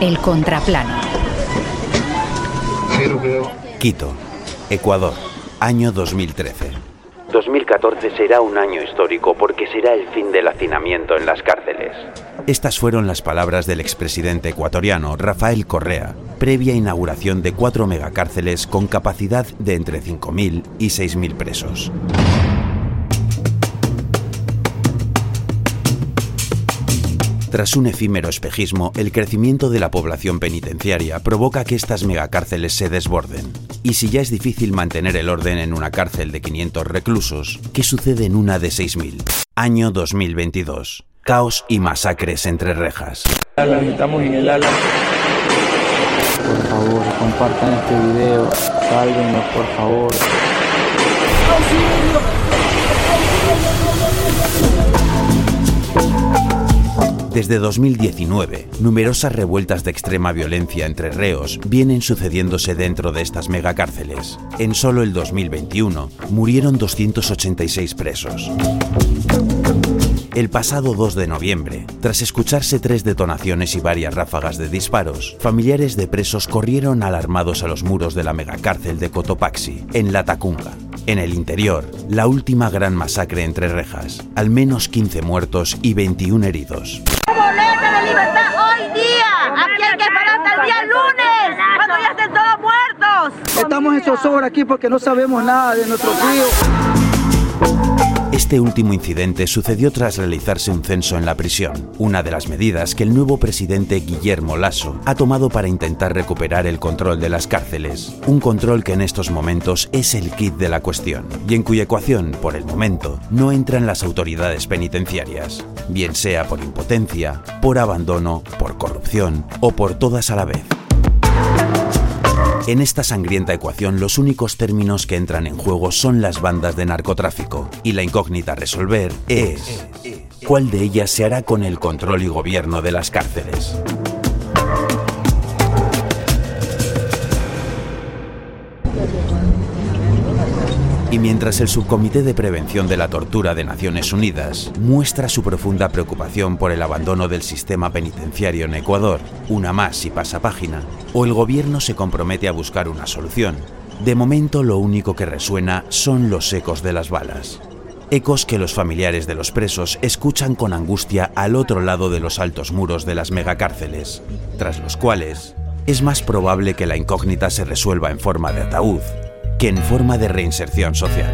El contraplano. Quito, Ecuador, año 2013. 2014 será un año histórico porque será el fin del hacinamiento en las cárceles. Estas fueron las palabras del expresidente ecuatoriano Rafael Correa, previa inauguración de cuatro megacárceles con capacidad de entre 5.000 y 6.000 presos. Tras un efímero espejismo, el crecimiento de la población penitenciaria provoca que estas megacárceles se desborden. Y si ya es difícil mantener el orden en una cárcel de 500 reclusos, ¿qué sucede en una de 6.000? Año 2022. Caos y masacres entre rejas. Estamos en el ala. Por favor, compartan este video. Sálvenos, por favor. Desde 2019, numerosas revueltas de extrema violencia entre reos vienen sucediéndose dentro de estas megacárceles. En solo el 2021 murieron 286 presos. El pasado 2 de noviembre, tras escucharse tres detonaciones y varias ráfagas de disparos, familiares de presos corrieron alarmados a los muros de la megacárcel de Cotopaxi, en La Tacunga. En el interior, la última gran masacre entre rejas, al menos 15 muertos y 21 heridos. ¡Boleta de libertad hoy día! Aquí hay que esperar hasta el día lunes, cuando ya estén todos muertos. Estamos en zozobra aquí porque no sabemos nada de nuestros hijos. Este último incidente sucedió tras realizarse un censo en la prisión, una de las medidas que el nuevo presidente Guillermo Lasso ha tomado para intentar recuperar el control de las cárceles, un control que en estos momentos es el kit de la cuestión, y en cuya ecuación, por el momento, no entran las autoridades penitenciarias, bien sea por impotencia, por abandono, por corrupción o por todas a la vez. En esta sangrienta ecuación los únicos términos que entran en juego son las bandas de narcotráfico y la incógnita a resolver es ¿cuál de ellas se hará con el control y gobierno de las cárceles? Y mientras el Subcomité de Prevención de la Tortura de Naciones Unidas muestra su profunda preocupación por el abandono del sistema penitenciario en Ecuador, una más y pasa página, o el gobierno se compromete a buscar una solución, de momento lo único que resuena son los ecos de las balas. Ecos que los familiares de los presos escuchan con angustia al otro lado de los altos muros de las megacárceles, tras los cuales es más probable que la incógnita se resuelva en forma de ataúd que en forma de reinserción social.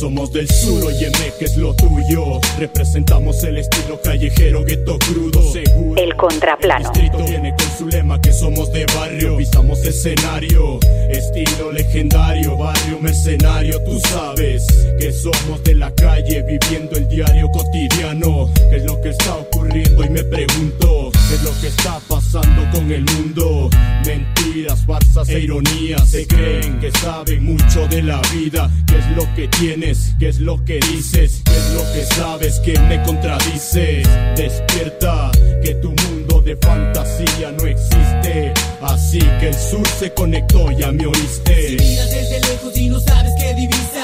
Somos del sur, óyeme que es lo tuyo. Representamos el estilo callejero, gueto crudo, seguro. El contraplano. distrito viene con su lema que somos de barrio. Pisamos escenario, estilo legendario, barrio mercenario. Tú sabes que somos de la calle, viviendo el diario cotidiano. ¿Qué es lo que está ocurriendo? Y me pregunto, ¿qué es lo que está pasando con el mundo? Mentiras, farsas e ironías. Se creen que saben mucho de la vida. ¿Qué es lo que tienes? ¿Qué es lo que dices? ¿Qué es lo que sabes? que me contradice? Despierta, que tu mundo de fantasía no existe. Así que el sur se conectó, ya me oíste. Si miras desde lejos y no sabes qué divisas,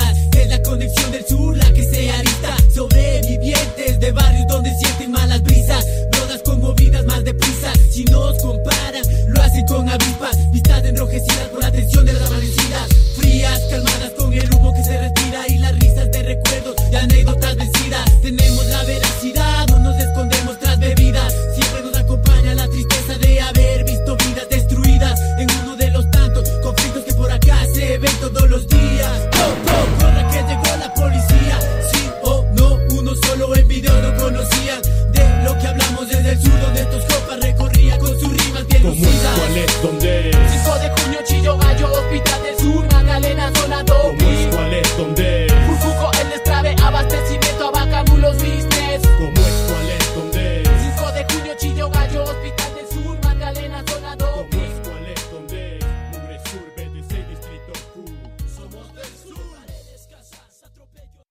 avispas, vistas enrojecidas por la tensión de las